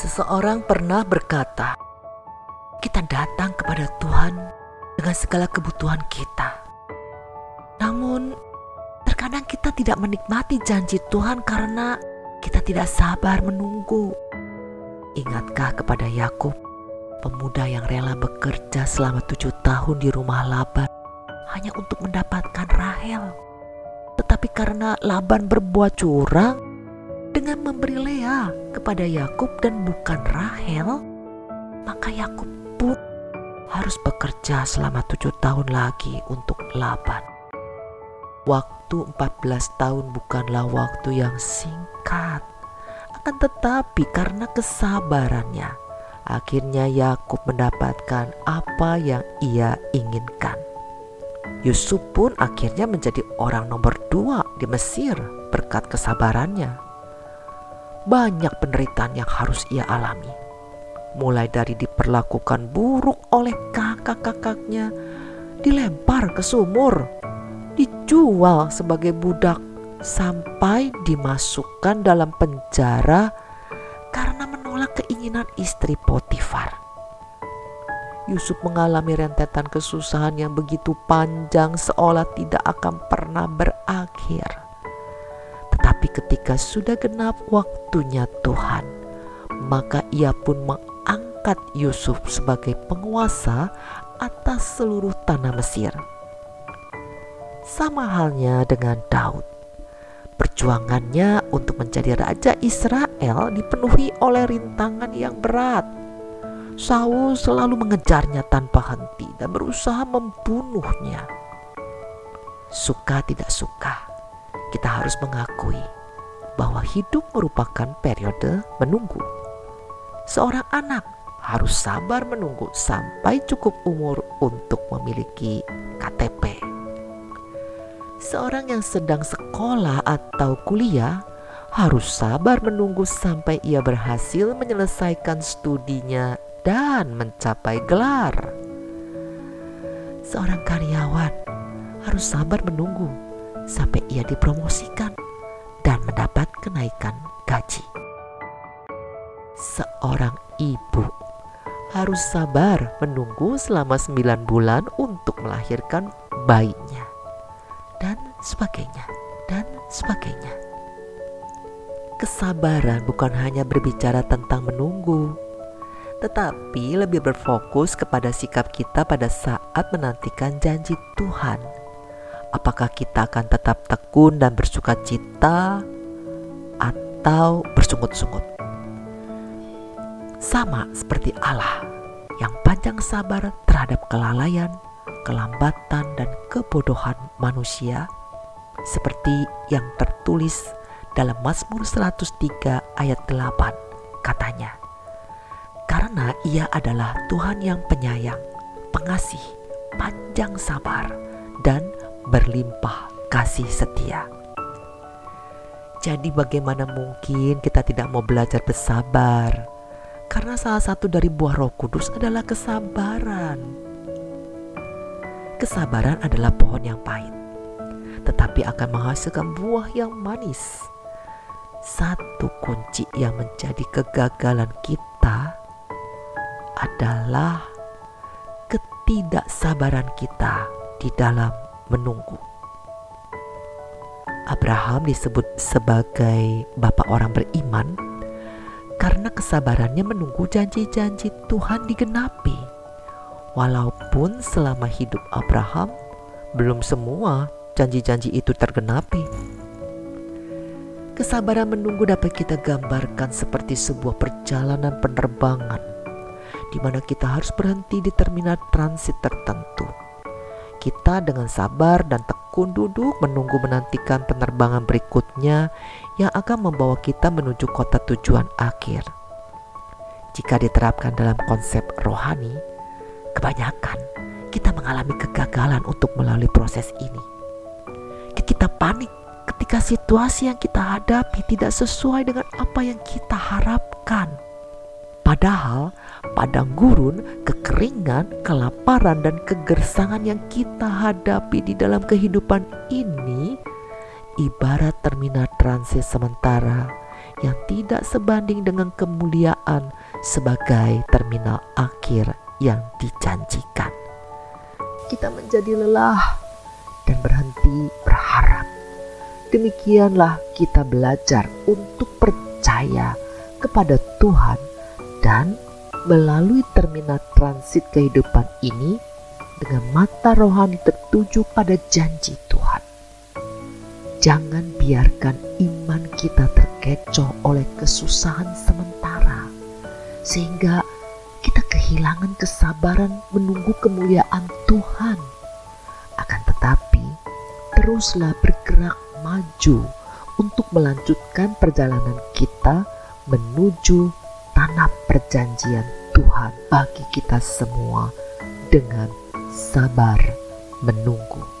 Seseorang pernah berkata, "Kita datang kepada Tuhan dengan segala kebutuhan kita. Namun, terkadang kita tidak menikmati janji Tuhan karena kita tidak sabar menunggu." Ingatkah kepada Yakub, pemuda yang rela bekerja selama tujuh tahun di rumah Laban hanya untuk mendapatkan Rahel? Tetapi karena Laban berbuat curang, dengan memberi Lea kepada Yakub dan bukan Rahel, maka Yakub pun harus bekerja selama tujuh tahun lagi untuk Laban. Waktu 14 tahun bukanlah waktu yang singkat. Akan tetapi karena kesabarannya, akhirnya Yakub mendapatkan apa yang ia inginkan. Yusuf pun akhirnya menjadi orang nomor dua di Mesir berkat kesabarannya banyak penderitaan yang harus ia alami. Mulai dari diperlakukan buruk oleh kakak-kakaknya, dilempar ke sumur, dijual sebagai budak, sampai dimasukkan dalam penjara karena menolak keinginan istri Potifar. Yusuf mengalami rentetan kesusahan yang begitu panjang seolah tidak akan pernah berakhir. Tetapi ketika sudah genap waktunya Tuhan, maka ia pun mengangkat Yusuf sebagai penguasa atas seluruh tanah Mesir. Sama halnya dengan Daud. Perjuangannya untuk menjadi raja Israel dipenuhi oleh rintangan yang berat. Saul selalu mengejarnya tanpa henti dan berusaha membunuhnya. Suka tidak suka, kita harus mengakui bahwa hidup merupakan periode menunggu. Seorang anak harus sabar menunggu sampai cukup umur untuk memiliki KTP. Seorang yang sedang sekolah atau kuliah harus sabar menunggu sampai ia berhasil menyelesaikan studinya dan mencapai gelar. Seorang karyawan harus sabar menunggu sampai ia dipromosikan dan mendapat kenaikan gaji. Seorang ibu harus sabar menunggu selama sembilan bulan untuk melahirkan bayinya dan sebagainya dan sebagainya. Kesabaran bukan hanya berbicara tentang menunggu, tetapi lebih berfokus kepada sikap kita pada saat menantikan janji Tuhan apakah kita akan tetap tekun dan bersuka cita atau bersungut-sungut. Sama seperti Allah yang panjang sabar terhadap kelalaian, kelambatan, dan kebodohan manusia seperti yang tertulis dalam Mazmur 103 ayat 8 katanya karena ia adalah Tuhan yang penyayang, pengasih, panjang sabar, dan berlimpah kasih setia. Jadi bagaimana mungkin kita tidak mau belajar bersabar? Karena salah satu dari buah roh kudus adalah kesabaran. Kesabaran adalah pohon yang pahit, tetapi akan menghasilkan buah yang manis. Satu kunci yang menjadi kegagalan kita adalah ketidaksabaran kita di dalam menunggu. Abraham disebut sebagai bapak orang beriman karena kesabarannya menunggu janji-janji Tuhan digenapi. Walaupun selama hidup Abraham belum semua janji-janji itu tergenapi. Kesabaran menunggu dapat kita gambarkan seperti sebuah perjalanan penerbangan di mana kita harus berhenti di terminal transit tertentu kita dengan sabar dan tekun duduk menunggu menantikan penerbangan berikutnya yang akan membawa kita menuju kota tujuan akhir. Jika diterapkan dalam konsep rohani, kebanyakan kita mengalami kegagalan untuk melalui proses ini. Kita panik ketika situasi yang kita hadapi tidak sesuai dengan apa yang kita harapkan. Padahal padang gurun, kekeringan, kelaparan, dan kegersangan yang kita hadapi di dalam kehidupan ini ibarat terminal transit sementara yang tidak sebanding dengan kemuliaan sebagai terminal akhir yang dijanjikan. Kita menjadi lelah dan berhenti berharap. Demikianlah kita belajar untuk percaya kepada Tuhan dan melalui terminal transit kehidupan ini dengan mata rohani tertuju pada janji Tuhan. Jangan biarkan iman kita terkecoh oleh kesusahan sementara, sehingga kita kehilangan kesabaran menunggu kemuliaan Tuhan. Akan tetapi, teruslah bergerak maju untuk melanjutkan perjalanan kita menuju tanah perjanjian Tuhan bagi kita semua dengan sabar menunggu.